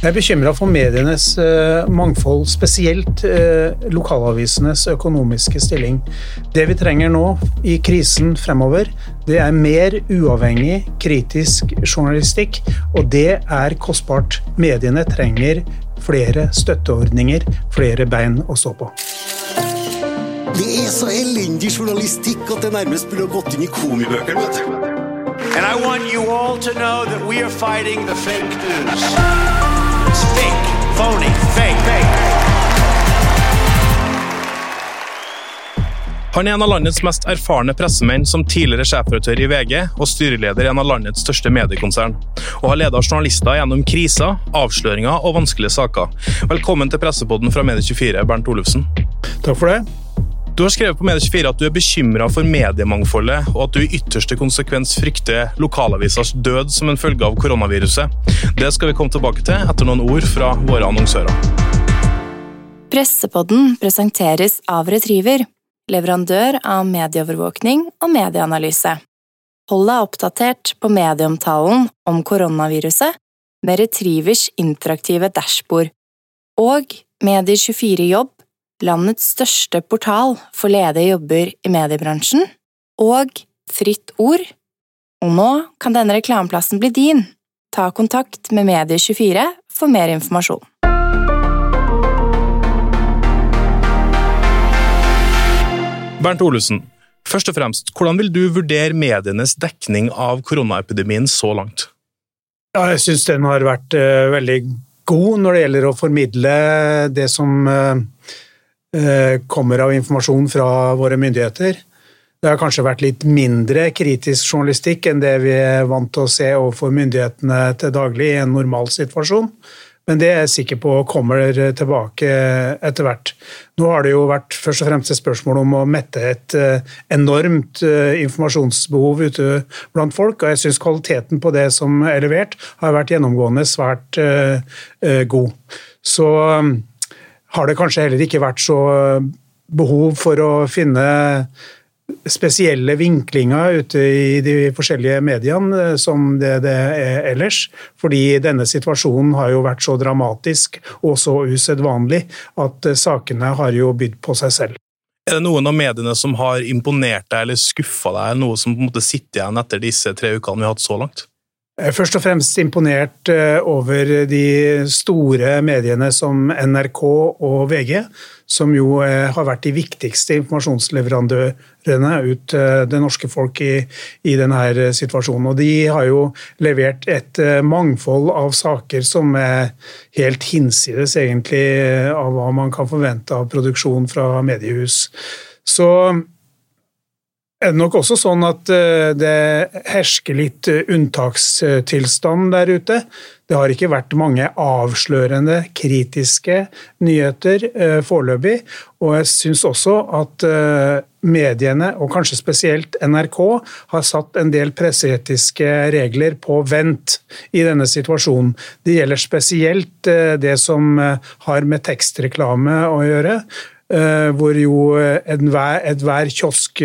Jeg er bekymra for medienes uh, mangfold, spesielt uh, lokalavisenes økonomiske stilling. Det vi trenger nå i krisen fremover, det er mer uavhengig, kritisk journalistikk, og det er kostbart. Mediene trenger flere støtteordninger, flere bein å stå på. Det er så elendig journalistikk at det nærmest burde gått inn i komibøkene. vet du. And I want you all to know that we are fighting the fake news. Fake, phony, fake, fake. Han er en av landets mest erfarne pressemenn som tidligere sjefredaktør i VG og styreleder i en av landets største mediekonsern, og har ledet journalister gjennom kriser, avsløringer og vanskelige saker. Velkommen til pressepodden fra Medie24, Bernt Olufsen. Takk for det. Du har skrevet på Medie24 at du er bekymra for mediemangfoldet, og at du i ytterste konsekvens frykter lokalavisers død som en følge av koronaviruset. Det skal vi komme tilbake til etter noen ord fra våre annonsører. Pressepodden presenteres av Retriever, leverandør av medieovervåkning og medieanalyse. Hold deg oppdatert på medieomtalen om koronaviruset med Retrivers interaktive dashbord og Medier24 Jobb landets største portal for ledige jobber i mediebransjen, og Fritt Ord. Og nå kan denne reklameplassen bli din. Ta kontakt med Medie24 for mer informasjon. Bernt Olesen, først og fremst, hvordan vil du vurdere medienes dekning av koronaepidemien så langt? Ja, jeg syns den har vært uh, veldig god når det gjelder å formidle det som uh, kommer av informasjon fra våre myndigheter. Det har kanskje vært litt mindre kritisk journalistikk enn det vi er vant til å se overfor myndighetene til daglig i en normal situasjon. Men det er jeg sikker på kommer tilbake etter hvert. Nå har det jo vært først og fremst et spørsmål om å mette et eh, enormt eh, informasjonsbehov ute blant folk, og jeg syns kvaliteten på det som er levert, har vært gjennomgående svært god. Så har det kanskje heller ikke vært så behov for å finne spesielle vinklinger ute i de forskjellige mediene eh, som det det er ellers. Fordi denne situasjonen har jo vært så dramatisk og så usedvanlig at eh, sakene har jo bydd på seg selv. Er det noen av mediene som har imponert deg eller skuffa deg, noe som på en måte sitter igjen etter disse tre ukene vi har hatt så langt? Først og fremst imponert eh, over de store mediene som NRK og VG, som jo eh, har vært de viktigste informasjonsleverandørene ut det norske folk i, i denne situasjonen. Og de har jo levert et eh, mangfold av saker som er helt hinsides egentlig av hva man kan forvente av produksjon fra mediehus. Så er det nok også sånn at eh, det hersker litt eh, unntakstilstand der ute. Det har ikke vært mange avslørende, kritiske nyheter eh, foreløpig. Og jeg syns også at mediene, og kanskje spesielt NRK, har satt en del presseetiske regler på vent i denne situasjonen. Det gjelder spesielt det som har med tekstreklame å gjøre, hvor jo enhver, enhver kiosk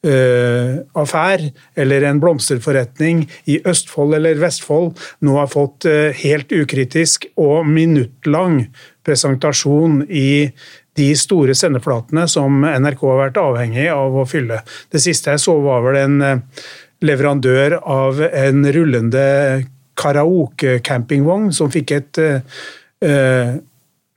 Uh, affær eller en blomsterforretning i Østfold eller Vestfold nå har fått uh, helt ukritisk og minuttlang presentasjon i de store sendeflatene som NRK har vært avhengig av å fylle. Det siste jeg så, var vel en uh, leverandør av en rullende karaoke-campingvogn som fikk et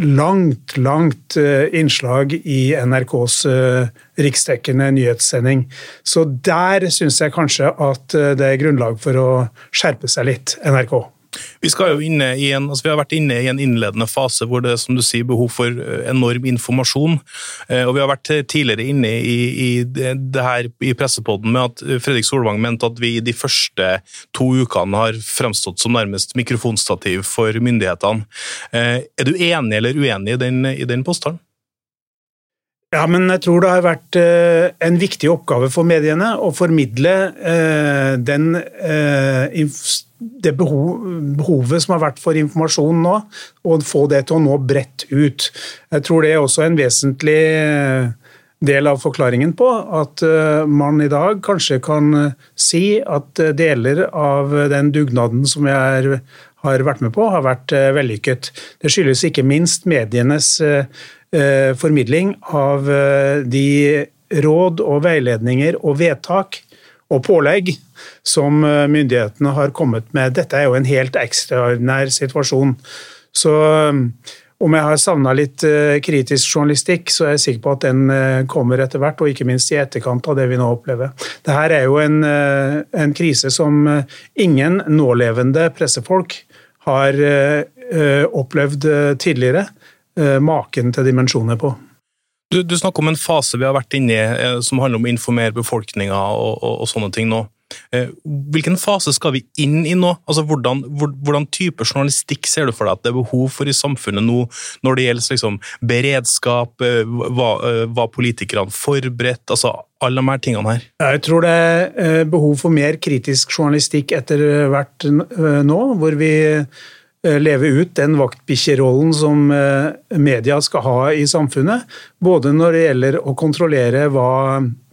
langt, langt eh, innslag i NRKs eh, riksdekkende nyhetssending. Så der syns jeg kanskje at eh, det er grunnlag for å skjerpe seg litt, NRK. Vi, en, altså vi, har vært inne i en innledende fase hvor det som du sier, behov for eh, enorm informasjon. Eh, og Vi har vært tidligere inne i, i det her i pressepodden med at Fredrik Solvang mente at vi de første to ukene har fremstått som nærmest mikrofonstativ for myndighetene. Eh, er du enig eller uenig i den, i den påstanden? Ja, men jeg tror det har vært en viktig oppgave for mediene å formidle den det behov, behovet som har vært for informasjon nå, og få det til å nå bredt ut. Jeg tror det er også en vesentlig eh, del av forklaringen på at eh, man i dag kanskje kan eh, si at deler av den dugnaden som jeg har vært med på, har vært vellykket. Det skyldes ikke minst medienes formidling av de råd og veiledninger og vedtak og pålegg som myndighetene har kommet med. Dette er jo en helt ekstraordinær situasjon. Så om jeg har savna litt eh, kritisk journalistikk, så er jeg sikker på at den eh, kommer etter hvert, og ikke minst i etterkant av det vi nå opplever. Dette er jo en, eh, en krise som ingen nålevende pressefolk har opplevd tidligere. Maken til dimensjoner på. Du, du snakker om en fase vi har vært inne i som handler om å informere befolkninga og, og, og sånne ting nå. Eh, hvilken fase skal vi inn i nå? Altså, hvordan, hvordan, type journalistikk ser du for deg at det er behov for i samfunnet nå, når det gjelder liksom, beredskap, eh, var, eh, var politikerne forberedt? altså alle de her tingene her? Jeg tror det er behov for mer kritisk journalistikk etter hvert nå, hvor vi lever ut den vaktbikkjerollen som media skal ha i samfunnet. Både når det gjelder å kontrollere hva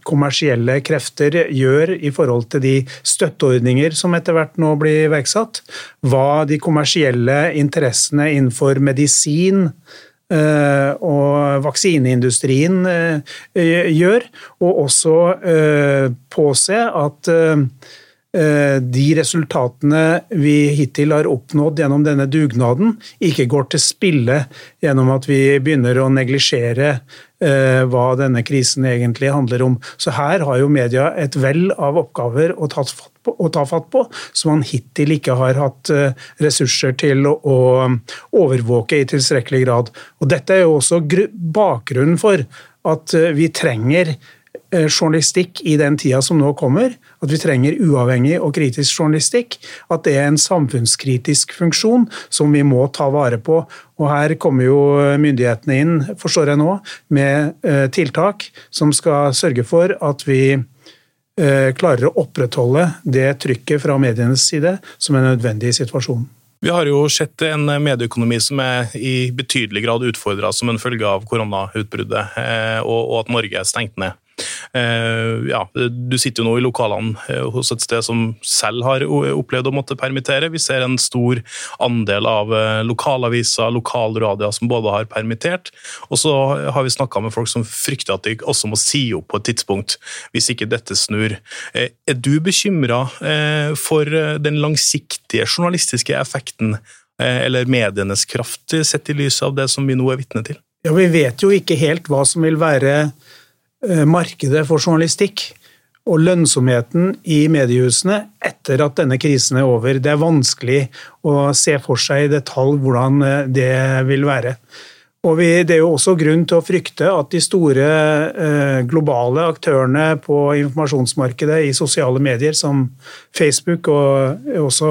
kommersielle krefter gjør i forhold til de støtteordninger som etter hvert nå blir iverksatt. Hva de kommersielle interessene innenfor medisin eh, og vaksineindustrien eh, gjør, og også eh, påse at de resultatene vi hittil har oppnådd gjennom denne dugnaden, ikke går til spille gjennom at vi begynner å neglisjere Eh, hva denne krisen egentlig handler om. Så her har jo media et vell av oppgaver å ta fatt på, på som man hittil ikke har hatt eh, ressurser til å overvåke i tilstrekkelig grad. Og Dette er jo også bakgrunnen for at eh, vi trenger Eh, journalistikk i den tida som nå kommer, at vi trenger uavhengig og kritisk journalistikk, at det er en samfunnskritisk funksjon som vi må ta vare på. Og Her kommer jo myndighetene inn, forstår jeg nå, med eh, tiltak som skal sørge for at vi eh, klarer å opprettholde det trykket fra medienes side som er nødvendig i situasjonen. Vi har jo sett en medieøkonomi som er i betydelig grad utfordra som en følge av koronautbruddet, og at Norge er stengt ned. Eh, ja, du sitter jo nå i lokalene eh, hos et sted som selv har opplevd å måtte permittere. Vi ser en stor andel av eh, lokalaviser, lokalradioer som både har permittert, og så har vi snakka med folk som frykter at de også må si opp på et tidspunkt, hvis ikke dette snur. Er du bekymra for den langsiktige journalistiske effekten eller medienes kraft, sett i lys av det som vi nå er vitne til? Ja, Vi vet jo ikke helt hva som vil være markedet for journalistikk og lønnsomheten i mediehusene etter at denne krisen er over. Det er vanskelig å se for seg i detalj hvordan eh, det vil være. Og vi, Det er jo også grunn til å frykte at de store eh, globale aktørene på informasjonsmarkedet i sosiale medier, som Facebook og også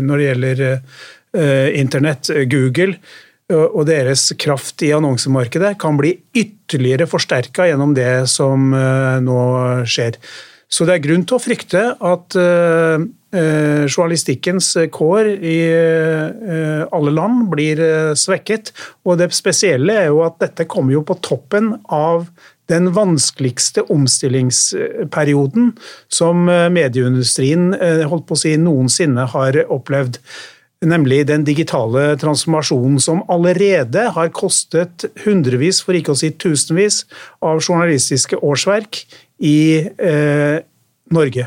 når det gjelder eh, internett, Google, og deres kraft i annonsemarkedet kan bli ytterligere forsterka gjennom det som eh, nå skjer. Så det er grunn til å frykte at eh, eh, journalistikkens kår i alle land blir svekket. Og det spesielle er jo at dette kommer jo på toppen av den vanskeligste omstillingsperioden som medieindustrien holdt på å si, noensinne har opplevd nemlig den digitale transformasjonen som allerede har kostet hundrevis, for ikke å si tusenvis, av journalistiske årsverk i eh, Norge.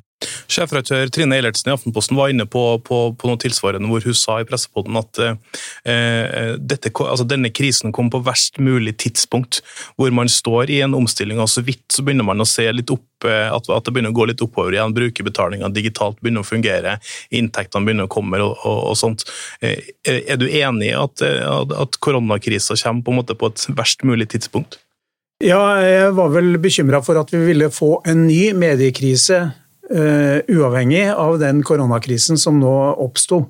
Sjefredaktør Trine Eilertsen i Aftenposten var inne på, på, på, noe tilsvarende hvor hun sa i pressepodden at eh, dette, altså denne krisen kom på verst mulig tidspunkt, hvor man står i en omstilling, og så vidt så begynner man å se litt opp eh, at, at det begynner å gå litt oppover igjen. Brukerbetalinga digitalt begynner å fungere, inntektene begynner å komme og, og, og sånt. Eh, er du enig i at, at koronakrisa kommer på, en måte på et verst mulig tidspunkt? Ja, jeg var vel bekymra for at vi ville få en ny mediekrise uavhengig av den koronakrisen som nå oppsto.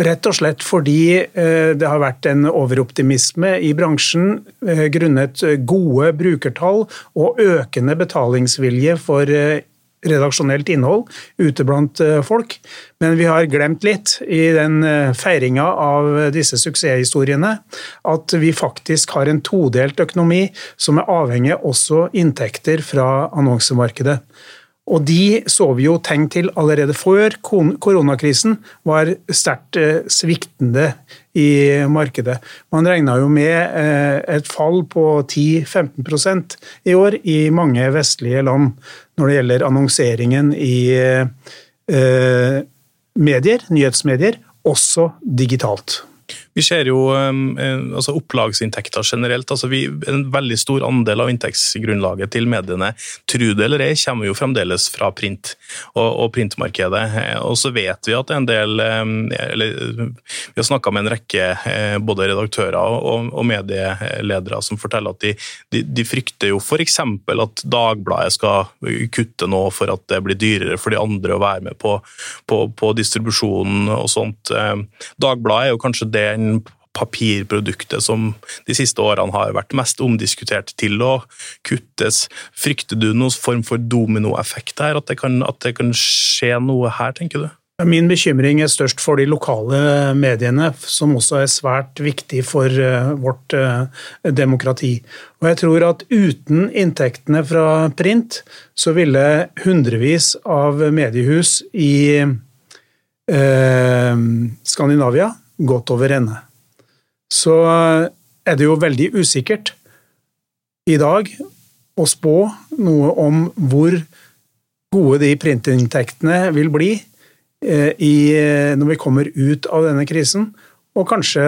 Rett og slett fordi uh, det har vært en overoptimisme i bransjen uh, grunnet gode brukertall og økende betalingsvilje for redaksjonelt innhold ute blant folk. Men vi har glemt litt i den feiringa av disse suksesshistoriene at vi faktisk har en todelt økonomi som er avhengig også inntekter fra annonsemarkedet. Og de så vi jo tegn til allerede før koronakrisen var sterkt eh, sviktende i markedet. Man regna jo med eh, et fall på 10-15% i år i mange vestlige land når det gjelder annonseringen i eh, medier, nyhetsmedier, også digitalt. Vi ser jo um, eh, altså opplagsinntekter generelt. altså vi, En veldig stor andel av inntektsgrunnlaget til mediene, tro det eller ei, kommer jo fremdeles fra print og, og, printmarkedet. Eh, og så vet vi at en del um, eller Vi har snakka med en rekke eh, både redaktører og, og medieledere som forteller at de, de, de frykter jo f.eks. at Dagbladet skal kutte nå for at det blir dyrere for de andre å være med på, på, på distribusjonen og sånt. Dagbladet er jo kanskje det papirproduktet som de siste årene har vært mest omdiskutert til å kuttes. Frykter du noen form for dominoeffekt her, at det, kan, at det kan skje noe her, tenker du? Min bekymring er størst for de lokale mediene, som også er svært viktig for eh, vårt eh, demokrati. Og jeg tror at uten inntektene fra print, så ville hundrevis av mediehus i eh, Skandinavia gått over ende. Så er det jo veldig usikkert i dag å spå noe om hvor gode de printinntektene vil bli eh, i, når vi kommer ut av denne krisen. Og kanskje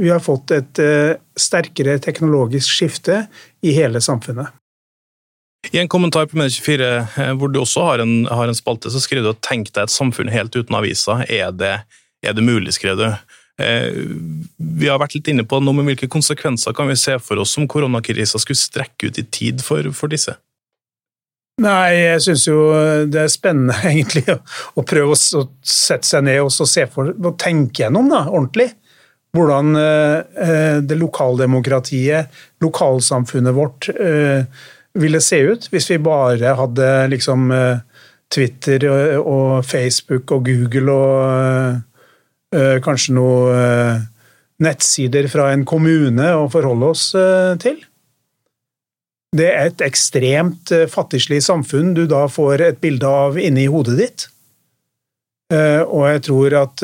vi har fått et eh, sterkere teknologisk skifte i hele samfunnet. I en kommentar på Medie24 eh, hvor du også har en, har en spalte, så skriver du at 'tenk deg et samfunn helt uten aviser'. Er det, er det mulig, skrev du? Eh, vi har vært litt inne på noe med hvilke konsekvenser kan vi se for oss om koronakrisa skulle strekke ut i tid for, for disse? Nei, jeg syns jo det er spennende egentlig å prøve å sette seg ned og for, og tenke gjennom da, ordentlig. Hvordan eh, det lokaldemokratiet, lokalsamfunnet vårt, eh, ville se ut hvis vi bare hadde liksom Twitter og Facebook og Google og Eh, kanskje noen eh, nettsider fra en kommune å forholde oss eh, til. Det er et ekstremt fattigslig samfunn du da får et bilde av inni hodet ditt. Og jeg tror at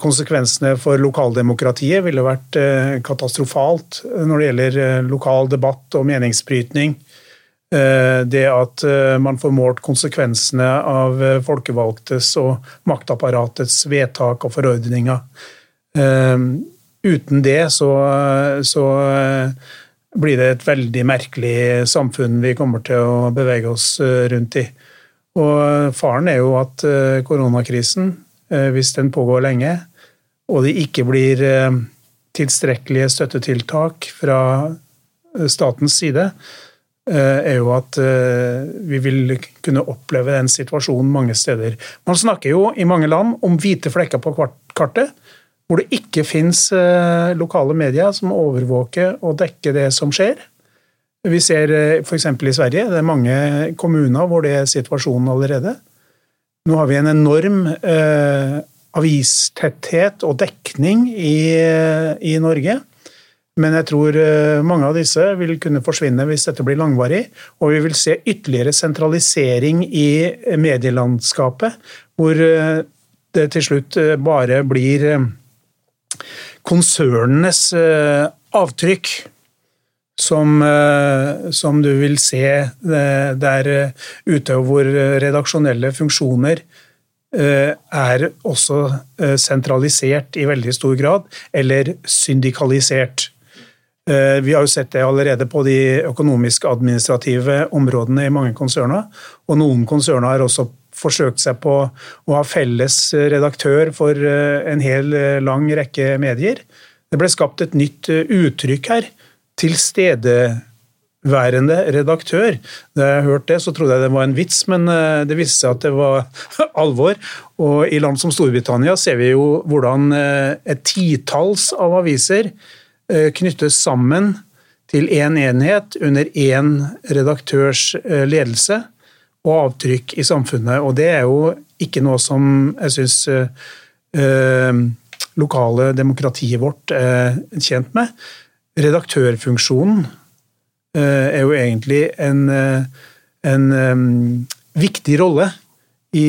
konsekvensene for lokaldemokratiet ville vært katastrofalt når det gjelder lokal debatt og meningsbrytning. Eh, det at eh, man får målt konsekvensene av eh, folkevalgtes og maktapparatets vedtak og forordninger. Uten det så, så blir det et veldig merkelig samfunn vi kommer til å bevege oss rundt i. Og faren er jo at koronakrisen, hvis den pågår lenge, og det ikke blir tilstrekkelige støttetiltak fra statens side, er jo at eh, vi vil kunne oppleve den situasjonen mange steder. Man snakker jo i mange land om hvite flekker på kartet, hvor det ikke fins eh, lokale medier som overvåker og dekker det som skjer. Vi ser f.eks. i Sverige, det er mange kommuner hvor det er situasjonen allerede. Nå har vi en enorm eh, avistetthet og dekning i, i Norge. Men jeg tror eh, mange av disse vil kunne forsvinne hvis dette blir langvarig. Og vi vil se ytterligere sentralisering i medielandskapet, hvor eh, det til slutt eh, bare blir konsernenes avtrykk som, som du vil se der ute, hvor redaksjonelle funksjoner er også sentralisert i veldig stor grad, eller syndikalisert. Eh, vi har jo sett det allerede på de økonomisk-administrative områdene i mange konserner. Og noen konserner har også forsøkt seg på å ha felles redaktør for eh, en hel eh, lang rekke medier. Det ble skapt et nytt uttrykk her. Tilstedeværende redaktør. Da jeg hørte det, så trodde jeg det var en vits, men det viste seg at det var alvor. Og i land som Storbritannia ser vi jo hvordan et titalls av aviser knyttes sammen til én en enhet under én redaktørs eh, ledelse og avtrykk i samfunnet. Og det er jo ikke noe som jeg syns eh, lokale demokratiet vårt er tjent med. Redaktørfunksjonen er jo egentlig en en viktig rolle i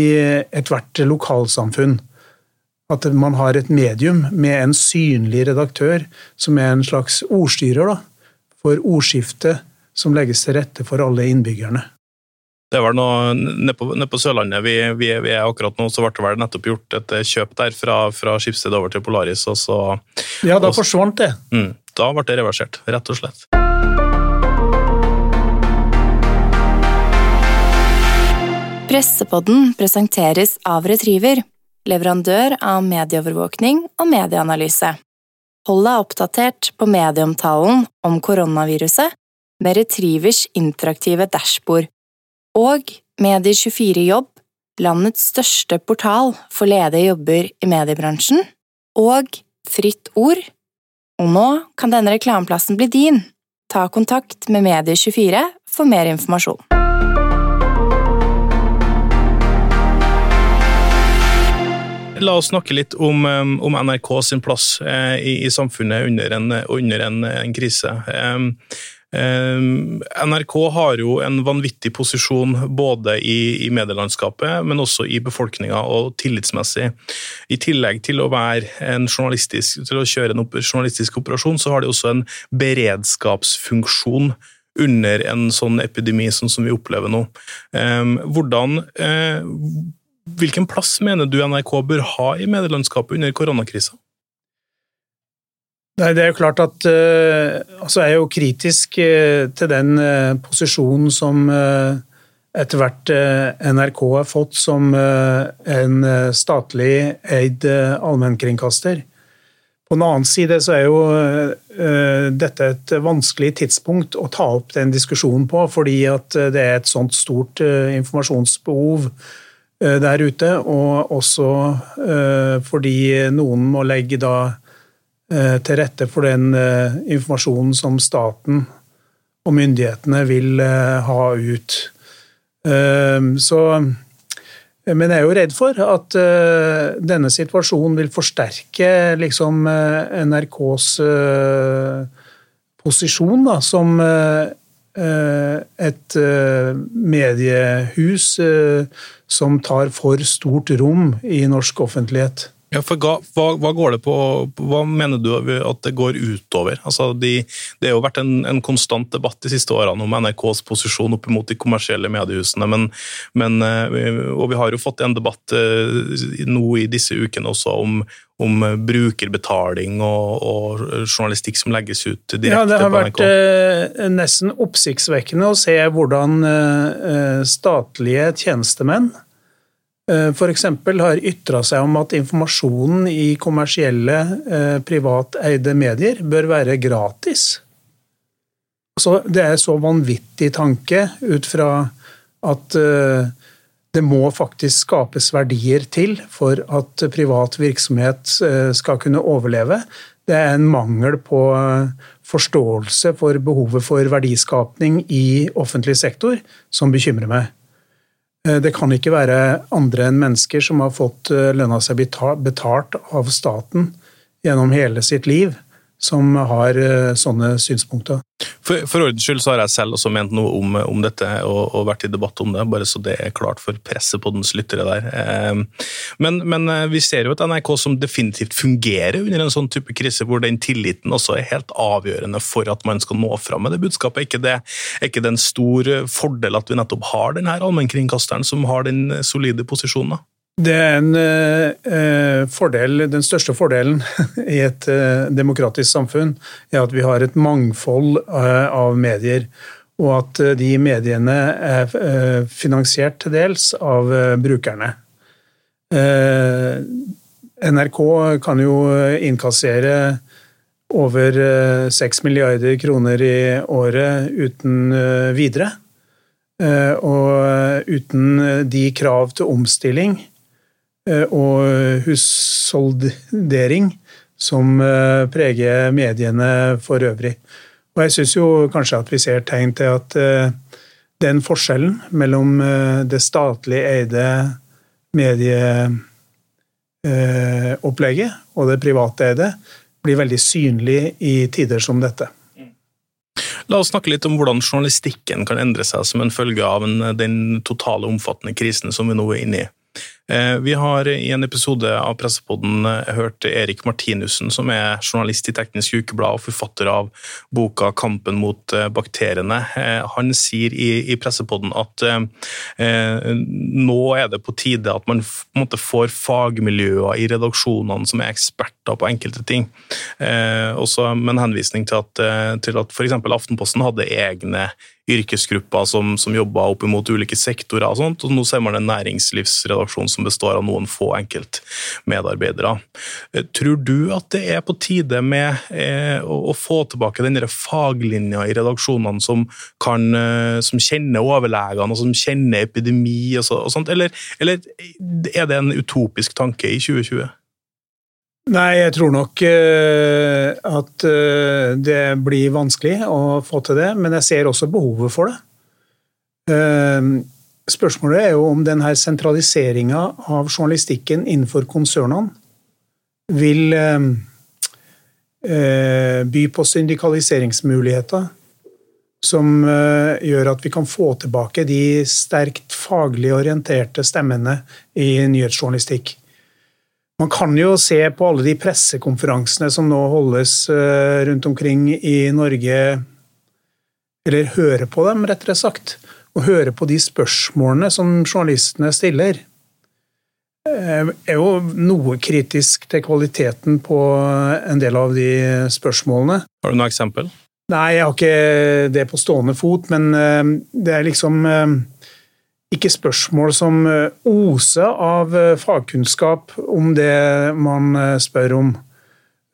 ethvert lokalsamfunn. At man har et medium med en synlig redaktør som er en slags ordstyrer da, for ordskiftet som legges til rette for alle innbyggerne. Det var noe Nede på, ned på Sørlandet vi, vi, vi, er akkurat nå, så ble det vel nettopp gjort et kjøp der fra, fra Skipsted over til Polaris. og så... Ja, da forsvant det. Mm, da ble det reversert, rett og slett. Pressepodden presenteres av Retriever, leverandør av medieovervåkning og medieanalyse. Hold deg oppdatert på medieomtalen om koronaviruset med Retrievers interaktive dashbord. Og Medie24 Jobb, landets største portal for ledige jobber i mediebransjen. Og Fritt Ord. Og nå kan denne reklameplassen bli din. Ta kontakt med Medie24 for mer informasjon. La oss snakke litt om, um, om NRK sin plass eh, i, i, samfunnet under en, under en, en krise. Um, um, NRK har jo en vanvittig posisjon både i, i medielandskapet, men også i befolkninga og tillitsmessig. I tillegg til å, til å kjøre en journalistisk operasjon, så har de også en beredskapsfunksjon under en sånn epidemi sånn som vi opplever nå. Hvordan eh, Hvilken plass mener du NRK bør ha i medielandskapet under koronakrisa? Nei, Det er jo klart at uh, altså Jeg er jo kritisk uh, til den uh, posisjonen som etter hvert NRK har fått som en statlig eid allmennkringkaster. På den annen side så er jo dette et vanskelig tidspunkt å ta opp den diskusjonen på, fordi at det er et sånt stort informasjonsbehov Eh, der ute, og også eh, fordi noen må legge da eh, til rette for den informasjonen som staten og myndighetene vil ha ut. Så men jeg er jo redd for at denne situasjonen vil forsterke liksom, NRKs posisjon da, som Eh, et eh, mediehus eh, som tar for stort rom i norsk offentlighet. Ja, for hva, hva, går det på, hva mener du at det går utover? Altså, de, det har jo vært en, en, konstant debatt de siste årene om NRKs posisjon opp mot de kommersielle mediehusene, men, men, og vi har jo fått en debatt nå i disse ukene også om, om brukerbetaling og, og, journalistikk som legges ut direkte på NRK. Ja, Det har vært eh, nesten oppsiktsvekkende å se hvordan eh, statlige tjenestemenn eh, f.eks. har ytra seg om at informasjonen i kommersielle eh, privateide medier bør være gratis. Så det er så vanvittig tanke ut fra at eh, det må faktisk skapes verdier til for at privat virksomhet eh, skal kunne overleve. Det er en mangel på eh, forståelse for behovet for verdiskapning i offentlig sektor som bekymrer meg. Eh, det kan ikke være andre enn mennesker som har fått lønna seg betalt av staten gjennom hele sitt liv, som har sånne synspunkter. For, for ordens skyld så har jeg selv også ment noe om, om dette og, og, vært i debatt om det, bare så det er klart for presset på dens lyttere der. Eh, men, men, eh, vi ser jo et NRK som definitivt fungerer under en sånn type krise, hvor den tilliten også er helt avgjørende for at man skal nå fram med det budskapet. Er ikke det, er ikke det en stor fordel at vi nettopp har denne allmennkringkasteren som har den solide posisjonen? Det er en eh, fordel, Den største fordelen i et eh, demokratisk samfunn er at vi har et mangfold eh, av medier. Og at eh, de mediene er eh, finansiert til dels av eh, brukerne. NRK kan jo innkassere over 6 milliarder kroner i året uten videre. Og uten de krav til omstilling Eh, og husholdering som eh, preger mediene for øvrig. Og jeg syns jo kanskje at vi ser tegn til at eh, den forskjellen mellom det statlig eide medieopplegget og det private eide blir veldig synlig i tider som dette. La oss snakke litt om hvordan journalistikken kan endre seg som en følge av den totale omfattende krisen som vi nå er inne i. Eh, vi har i en episode av Pressepodden eh, hørt Erik Martinussen, som er journalist i Teknisk Ukeblad og forfatter av boka 'Kampen mot eh, bakteriene'. Han sier i, Pressepodden at nå er det på tide at man får fagmiljøer i redaksjonene som er eksperter på enkelte ting. Også med en henvisning til at, til at f.eks. Aftenposten hadde egne yrkesgrupper som, som jobba opp imot ulike sektorer. og sånt, og Nå ser man en næringslivsredaksjon som består av noen få enkeltmedarbeidere. Eh, tror du at det er på tide med eh, å, få tilbake den faglinja i redaksjonene som, kan, eh, som kjenner overlegene og som kjenner epidemi og, så, og sånt, eller, eller er det en utopisk tanke i 2020? Nei, jeg tror nok at det blir vanskelig å få til det, men jeg ser også behovet for det. Spørsmålet er jo om denne sentraliseringa av journalistikken innenfor konsernene vil by på syndikaliseringsmuligheter som gjør at vi kan få tilbake de sterkt faglig orienterte stemmene i nyhetsjournalistikk. Man kan jo se på alle de pressekonferansene som nå holdes eh, rundt omkring i Norge, eller høre på dem, rettere sagt, og høre på de spørsmålene som journalistene stiller. Eh, er jo noe kritisk til kvaliteten på en del av de spørsmålene. Har du noe eksempel? Nei, jeg har ikke det på stående fot, men eh, det er liksom ikke spørsmål som eh, oser av eh, fagkunnskap om det man eh, spør om.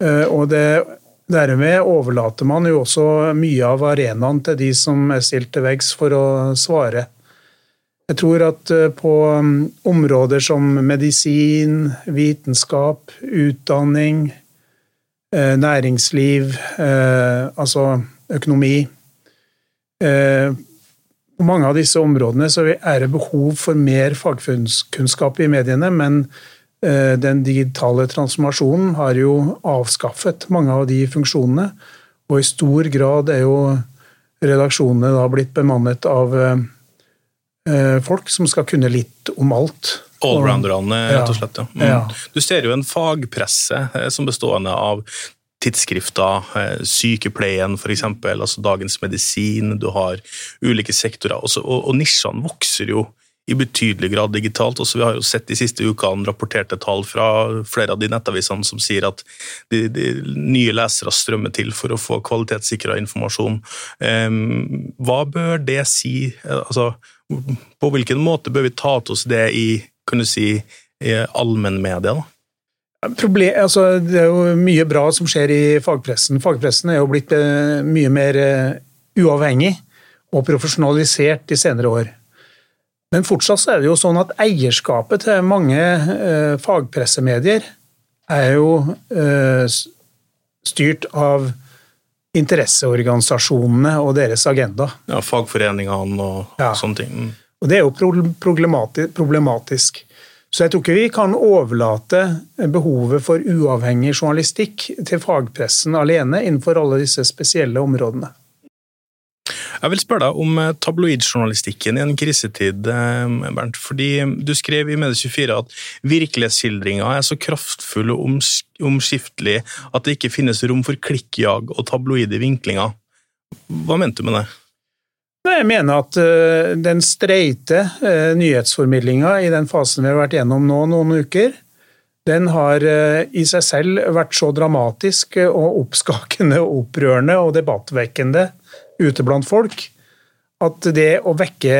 Og det, dermed overlater man jo også mye av arenaen til de som er stilt til veggs for å svare. Jeg tror at på mm, områder som medisin, vitenskap, utdanning, næringsliv, altså økonomi på mange av disse områdene er det behov for mer fagkunnskap i mediene, men eh, den digitale transformasjonen har jo avskaffet mange av de funksjonene. Og i stor grad er jo redaksjonene da blitt bemannet av eh, eh, folk som skal kunne litt om alt. Allrounderne, rett og slett. Ja. Mm. Ja. Du ser jo en fagpresse som bestående av tidsskrifter, eh, sykepleien f.eks., altså Dagens Medisin, du har ulike sektorer. Også, og, og nisjene vokser jo i betydelig grad digitalt. Også vi har jo sett de siste ukene rapporterte tall fra flere av de nettavisene som sier at de, de nye lesere strømmer til for å få kvalitetssikra informasjon. Um, hva bør det si? Altså, på hvilken måte bør vi ta til oss det i kan du allmennmedia? Problem, altså, det er jo mye bra som skjer i fagpressen. Fagpressen er jo blitt eh, mye mer eh, uavhengig og profesjonalisert de senere år. Men fortsatt er det jo sånn at eierskapet til mange eh, fagpressemedier er jo eh, styrt av interesseorganisasjonene og deres agenda. Ja, Fagforeningene og ja. sånne ting. Mm. Og Det er jo problematisk. Så jeg tror ikke vi kan overlate behovet for uavhengig journalistikk til fagpressen alene innenfor alle disse spesielle områdene. Jeg vil spørre deg om eh, tabloidjournalistikken i en krisetid. Eh, Bernt, fordi Du skrev i Medie24 at virkelighetsskildringa er så kraftfull og omskiftelig at det ikke finnes rom for klikkjag og tabloide vinklinger. Hva mente du med det? Jeg mener at uh, den streite nyhetsformidlinga i den fasen vi har vært gjennom nå noen uker, den har i seg selv vært så dramatisk og oppskakende og opprørende og debattvekkende ute blant folk at det å vekke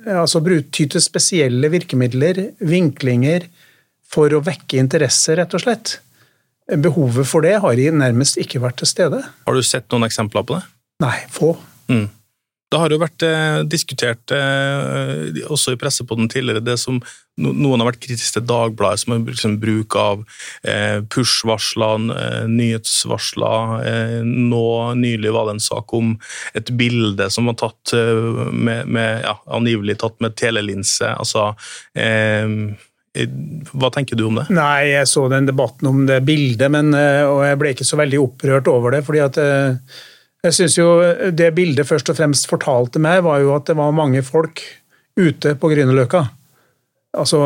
Altså ty til spesielle virkemidler, vinklinger, for å vekke interesse, rett og slett. Behovet for det har nærmest ikke vært til stede. Har du sett noen eksempler på det? Nei, få. Mm. Det har jo vært eh, diskutert eh, også i pressepodden tidligere, det som no, noen har vært kritiske til Dagbladet, som liksom, bruk av eh, push-varsler, eh, nyhetsvarsler. Eh, nå nylig var det en sak om et bilde som var tatt eh, med, med ja, angivelig tatt med telelinse. altså hva tenker du om det? Nei, Jeg så den debatten om det bildet, men, og jeg ble ikke så veldig opprørt over det. fordi at Jeg synes jo Det bildet først og fremst fortalte meg, var jo at det var mange folk ute på Grünerløkka. Altså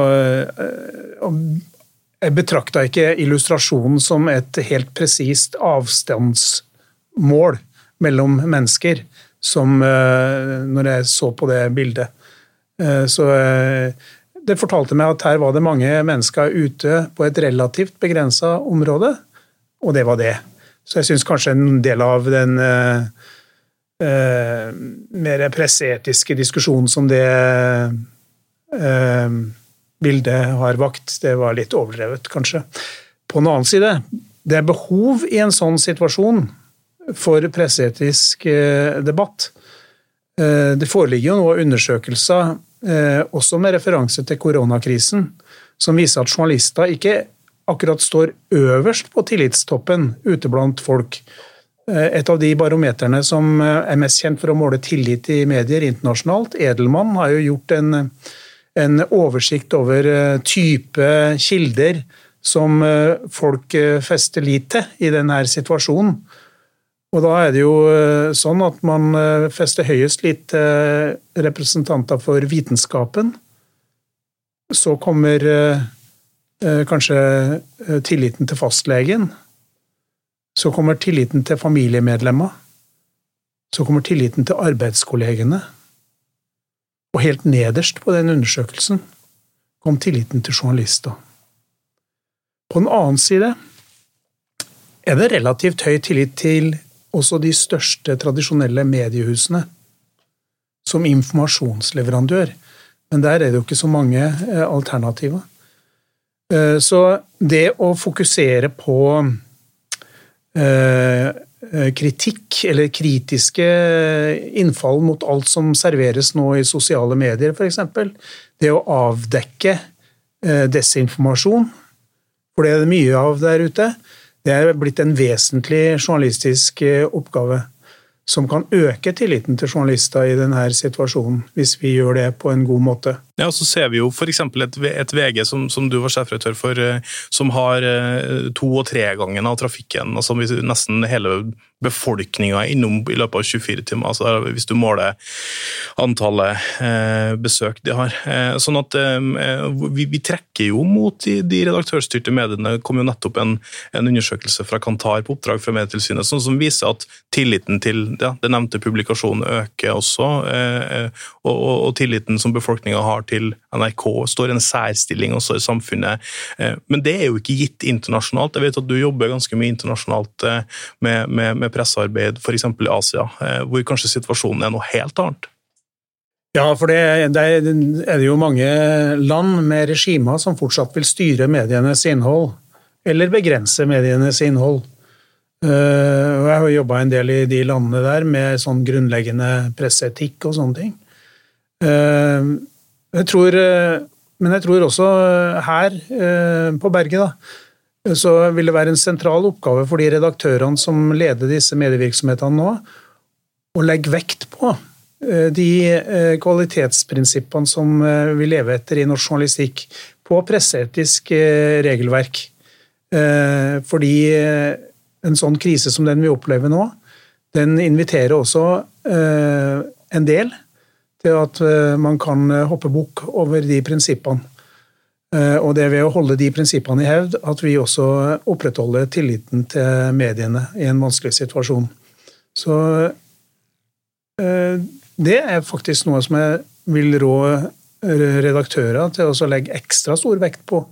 Jeg betrakta ikke illustrasjonen som et helt presist avstandsmål mellom mennesker, som når jeg så på det bildet. Så det fortalte meg at her var det mange mennesker ute på et relativt begrensa område, og det var det. Så jeg syns kanskje en del av den eh, eh, mer presseetiske diskusjonen som det eh, bildet har vakt, det var litt overdrevet, kanskje. På den annen side, det er behov i en sånn situasjon for presseetisk eh, debatt. Eh, det foreligger jo nå undersøkelser Eh, også med referanse til koronakrisen, som viser at journalister ikke akkurat står øverst på tillitstoppen ute blant folk. Eh, et av de barometerne som eh, er mest kjent for å måle tillit i medier internasjonalt, Edelmann, har jo gjort en, en oversikt over type kilder som folk fester lit til i denne situasjonen. Og da er det jo eh, sånn at man eh, fester høyest lit til representanter for vitenskapen. Så kommer eh, kanskje tilliten til fastlegen. Så kommer tilliten til familiemedlemmer. Så kommer tilliten til arbeidskollegene. Og helt nederst på den undersøkelsen kom tilliten til journalister. På den annen side er det relativt høy tillit til også de største tradisjonelle mediehusene som informasjonsleverandør. Men der er det jo ikke så mange eh, alternativer. Eh, så det å fokusere på eh, kritikk, eller kritiske innfall mot alt som serveres nå i sosiale medier, f.eks. Det å avdekke desinformasjon, for det er det mye av der ute. Det er blitt en vesentlig journalistisk eh, oppgave som kan øke tilliten til journalister i denne situasjonen, hvis vi gjør det på en god måte. Ja, Så ser vi jo f.eks. Et, et VG som, som, du var sjefredaktør for, eh, som har eh, to- og tregangen av trafikken. altså Nesten hele befolkninga innom i løpet av 24 timer, altså hvis du måler antallet eh, besøk de har. Eh, sånn at eh, vi, vi, trekker jo mot de, de redaktørstyrte mediene. Det kom jo nettopp en, en, undersøkelse fra Kantar på oppdrag fra Medietilsynet sånn som viser at tilliten til ja, den nevnte publikasjonen øker også, eh, og, og, og, tilliten som befolkninga har til NRK står i en særstilling også i samfunnet. Eh, men det er jo ikke gitt internasjonalt. Jeg vet at du jobber ganske mye internasjonalt eh, med, med, med pressearbeid f.eks. i Asia, eh, hvor kanskje situasjonen er noe helt annet? Ja, for det, det, er det jo mange land med regimer som fortsatt vil styre medienes innhold, eller begrense medienes innhold. Og jeg har jobba en del i de landene der med sånn grunnleggende presseetikk og sånne ting. Jeg tror, men jeg tror også her uh, på berget, da, så vil det være en sentral oppgave for de redaktørene som leder disse medievirksomhetene nå, å legge vekt på eh, de eh, kvalitetsprinsippene som eh, vi lever etter i norsk journalistikk, på presseetisk regelverk. Fordi en sånn krise som den vi opplever nå, den inviterer også en del til at man kan hoppe bukk over de prinsippene. Eh, og det er ved å holde de prinsippene i hevd at vi også opprettholder tilliten til mediene i en vanskelig situasjon. Så eh, det er faktisk noe som jeg vil rå redaktører til å legge ekstra stor vekt på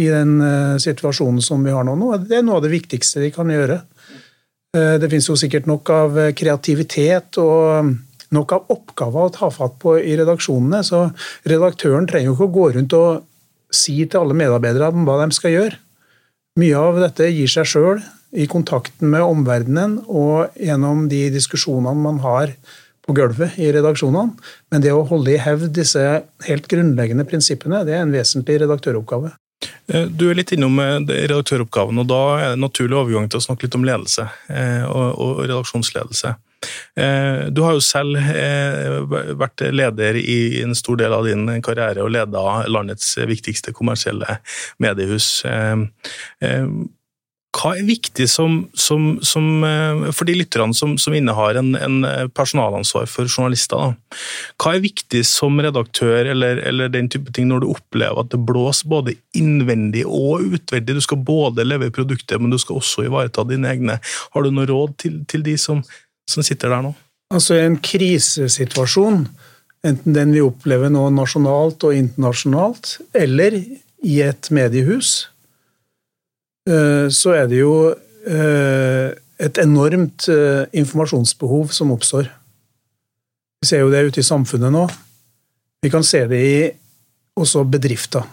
i den eh, situasjonen som vi har nå. Det er noe av det viktigste de kan gjøre. Det finnes jo sikkert nok av kreativitet og nok av oppgaver å ta fatt på i redaksjonene, så redaktøren trenger jo ikke å gå rundt og si til alle medarbeidere hva de skal gjøre. Mye av dette gir seg sjøl i kontakten med omverdenen og gjennom de diskusjonene man har på gulvet i redaksjonene. Men det å holde i hevd disse helt grunnleggende prinsippene, det er en vesentlig redaktøroppgave. Eh, du er litt innom eh, redaktøroppgaven, og da er det naturlig overgang til å snakke litt om ledelse eh, og redaksjonsledelse. Du har jo selv vært leder i en stor del av din karriere og leda landets viktigste kommersielle mediehus. Eh, Hva er viktig som, som, som, eh, for de lytterne som, innehar en, en, personalansvar for journalister? Da. Hva er viktig som redaktør eller, eller, den type ting når du opplever at det blåser både innvendig og utvendig? Du skal både leve produktet, men du skal også ivareta dine egne. Har du noe råd til, til de som, sitter der nå? Altså I en krisesituasjon, enten den vi opplever nå nasjonalt og internasjonalt, eller i et mediehus, Eh, så er det jo eh, et enormt eh, informasjonsbehov som oppstår. Vi ser jo det ute i samfunnet nå. Vi kan se det i også bedrifter.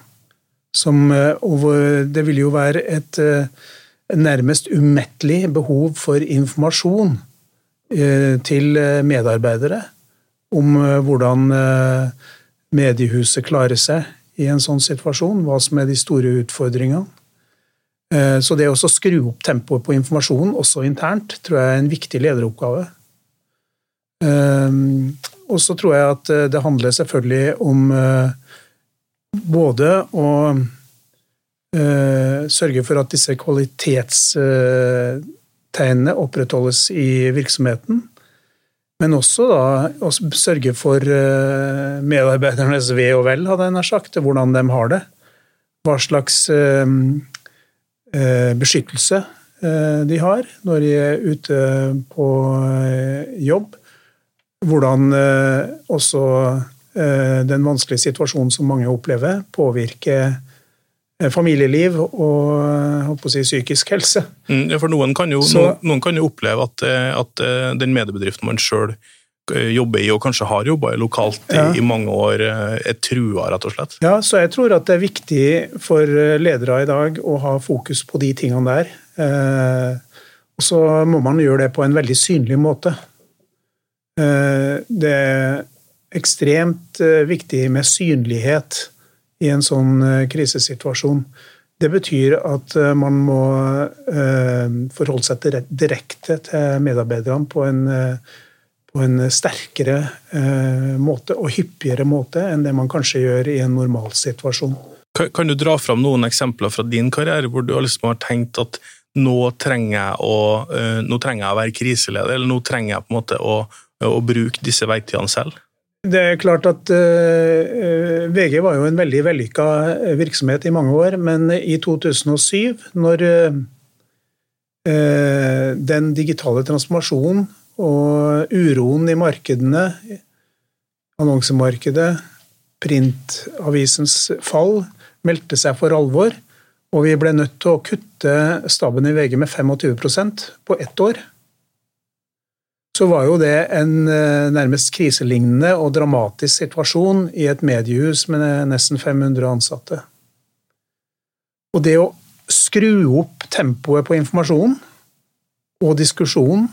Som, det vil jo være et nærmest umettelig behov for informasjon til medarbeidere om hvordan mediehuset klarer seg i en sånn situasjon, hva som er de store utfordringene. Eh, så det å skru opp tempoet på informasjonen, også internt, tror jeg er en viktig lederoppgave. Eh, og så tror jeg at eh, det handler selvfølgelig om både å sørge for at disse kvalitetstegnene opprettholdes i virksomheten, men også da å sørge for medarbeidernes ve og vel, hadde jeg nær sagt, hvordan de har det. Hva slags beskyttelse eh, de har når de er ute på eh, jobb. Hvordan også den vanskelige situasjonen som mange opplever, påvirker familieliv og si, psykisk helse. Mm, ja, for noen kan jo, Så, noen kan jo oppleve at, at, den mediebedriften man sjøl jobber i, og kanskje har jobba lokalt ja. i, mange år, er trua, rett og slett? Ja, så jeg tror at det er viktig for ledere i dag å ha fokus på de tingene der. Eh, og så må man gjøre det på en veldig synlig måte. Eh, det er ekstremt eh, viktig med synlighet i en sånn krisesituasjon. Det betyr at man må forholde seg direkte til medarbeiderne på en på en sterkere eh, måte og hyppigere måte enn det man kanskje gjør i en normalsituasjon. Kan, kan du dra fram noen eksempler fra din karriere hvor du liksom har tenkt at nå trenger jeg å, uh, nå trenger jeg å være kriseleder, eller nå trenger jeg på en måte å, å bruke disse verktøyene selv? Det er klart at uh, VG var jo en veldig vellykka virksomhet i mange år, men i 2007, når uh, den digitale transformasjonen og uroen i markedene, annonsemarkedet, printavisens fall, meldte seg for alvor. Og vi ble nødt til å kutte staben i VG med 25% på ett år. Så var jo det en eh, nærmest kriselignende og dramatisk situasjon i et mediehus med nesten 500 ansatte. Og det å skru opp tempoet på informasjonen og diskusjonen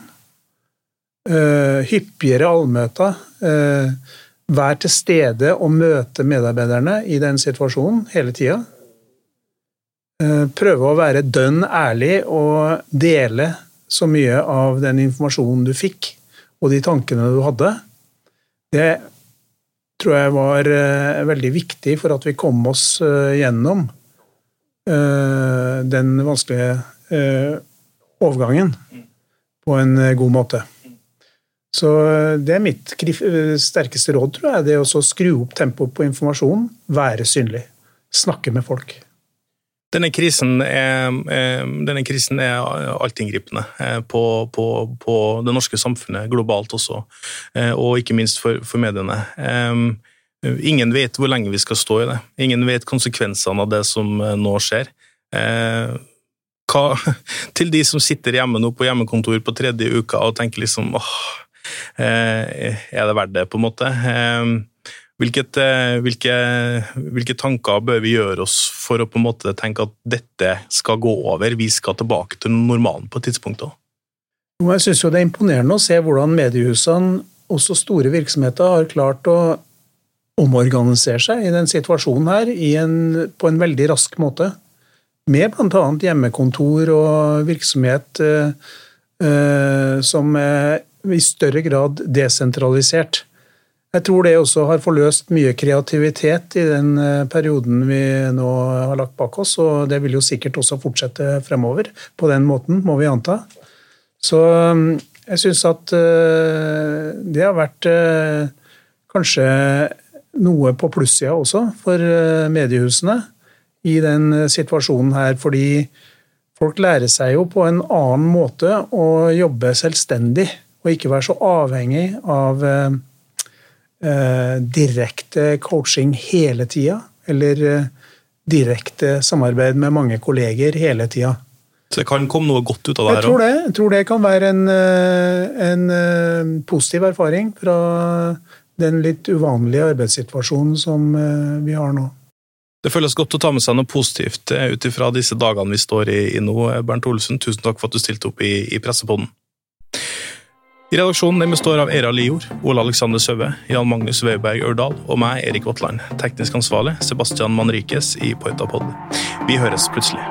hyppigere allmøter. Uh, Vær til stede og møte medarbeiderne i den situasjonen hele tida. Uh, prøve å være dønn ærlig og dele så mye av den informasjonen du fikk, og de tankene du hadde. Det tror jeg var veldig viktig for at vi kom oss gjennom den vanskelige overgangen på en god måte. Så eh, det er mitt eh, sterkeste råd, tror jeg. Det å skru opp tempoet på informasjonen, være synlig. Snakke med folk. Denne krisen er, eh, denne krisen er altinngripende på, på, på, det norske samfunnet, globalt også, og ikke minst for, for, mediene. Ingen vet hvor lenge vi skal stå i det. Ingen vet konsekvensene av det som nå skjer. Hva, til de som sitter hjemme nå på hjemmekontor på tredje uka og tenker liksom åh, er det verdt det, på en måte? Eh, hvilket, eh, hvilke, hvilke, tanker bør vi gjøre oss for å på en måte tenke at dette skal gå over, vi skal tilbake til normalen på et tidspunkt? da? Jeg syns det er imponerende å se hvordan mediehusene, også store virksomheter, har klart å omorganisere seg i den situasjonen her en, på en veldig rask måte. Med bl.a. hjemmekontor og virksomhet eh, som i større grad desentralisert. Jeg tror det også har forløst mye kreativitet i den eh, perioden vi nå har lagt bak oss, og det vil jo sikkert også fortsette fremover på den måten, må vi anta. Så mm, jeg syns at eh, det har vært eh, kanskje noe på plussida også for mediehusene i den situasjonen her, fordi folk lærer seg jo på en annen måte å jobbe selvstendig og ikke være så avhengig av eh, direkte coaching hele tida, eller eh, direkte samarbeid med mange kolleger hele tida. Så det kan komme noe godt ut av det her? Jeg tror det. Jeg tror det kan være en, eh, en, eh, positiv erfaring fra den litt uvanlige arbeidssituasjonen som eh, vi har nå. Det føles godt å ta med seg noe positivt ut ifra disse dagene vi står i, i nå. Bernt Olsen, tusen takk for at du stilte opp i, i Pressepodden. I redaksjonen består av Era Lior, Ole Alexander Søve, Jan Magnus Weiberg Ørdal og meg, Erik Votland. Teknisk ansvarlig Sebastian Manrikes i Pointapod. Vi høres plutselig.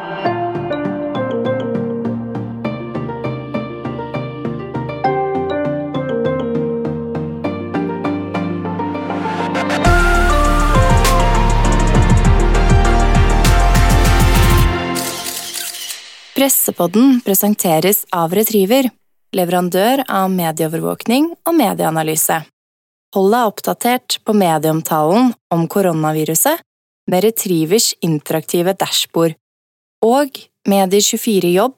Pressepodden presenteres av Retriever leverandør av medieovervåkning og medieanalyse. Hold deg oppdatert på medieomtalen om koronaviruset med Retrivers interaktive dashbord og Medier24 Jobb,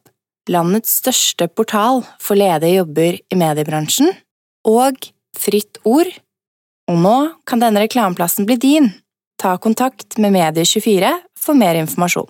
landets største portal for ledige jobber i mediebransjen, og Fritt Ord. Og nå kan denne reklameplassen bli din. Ta kontakt med Medie24 for mer informasjon.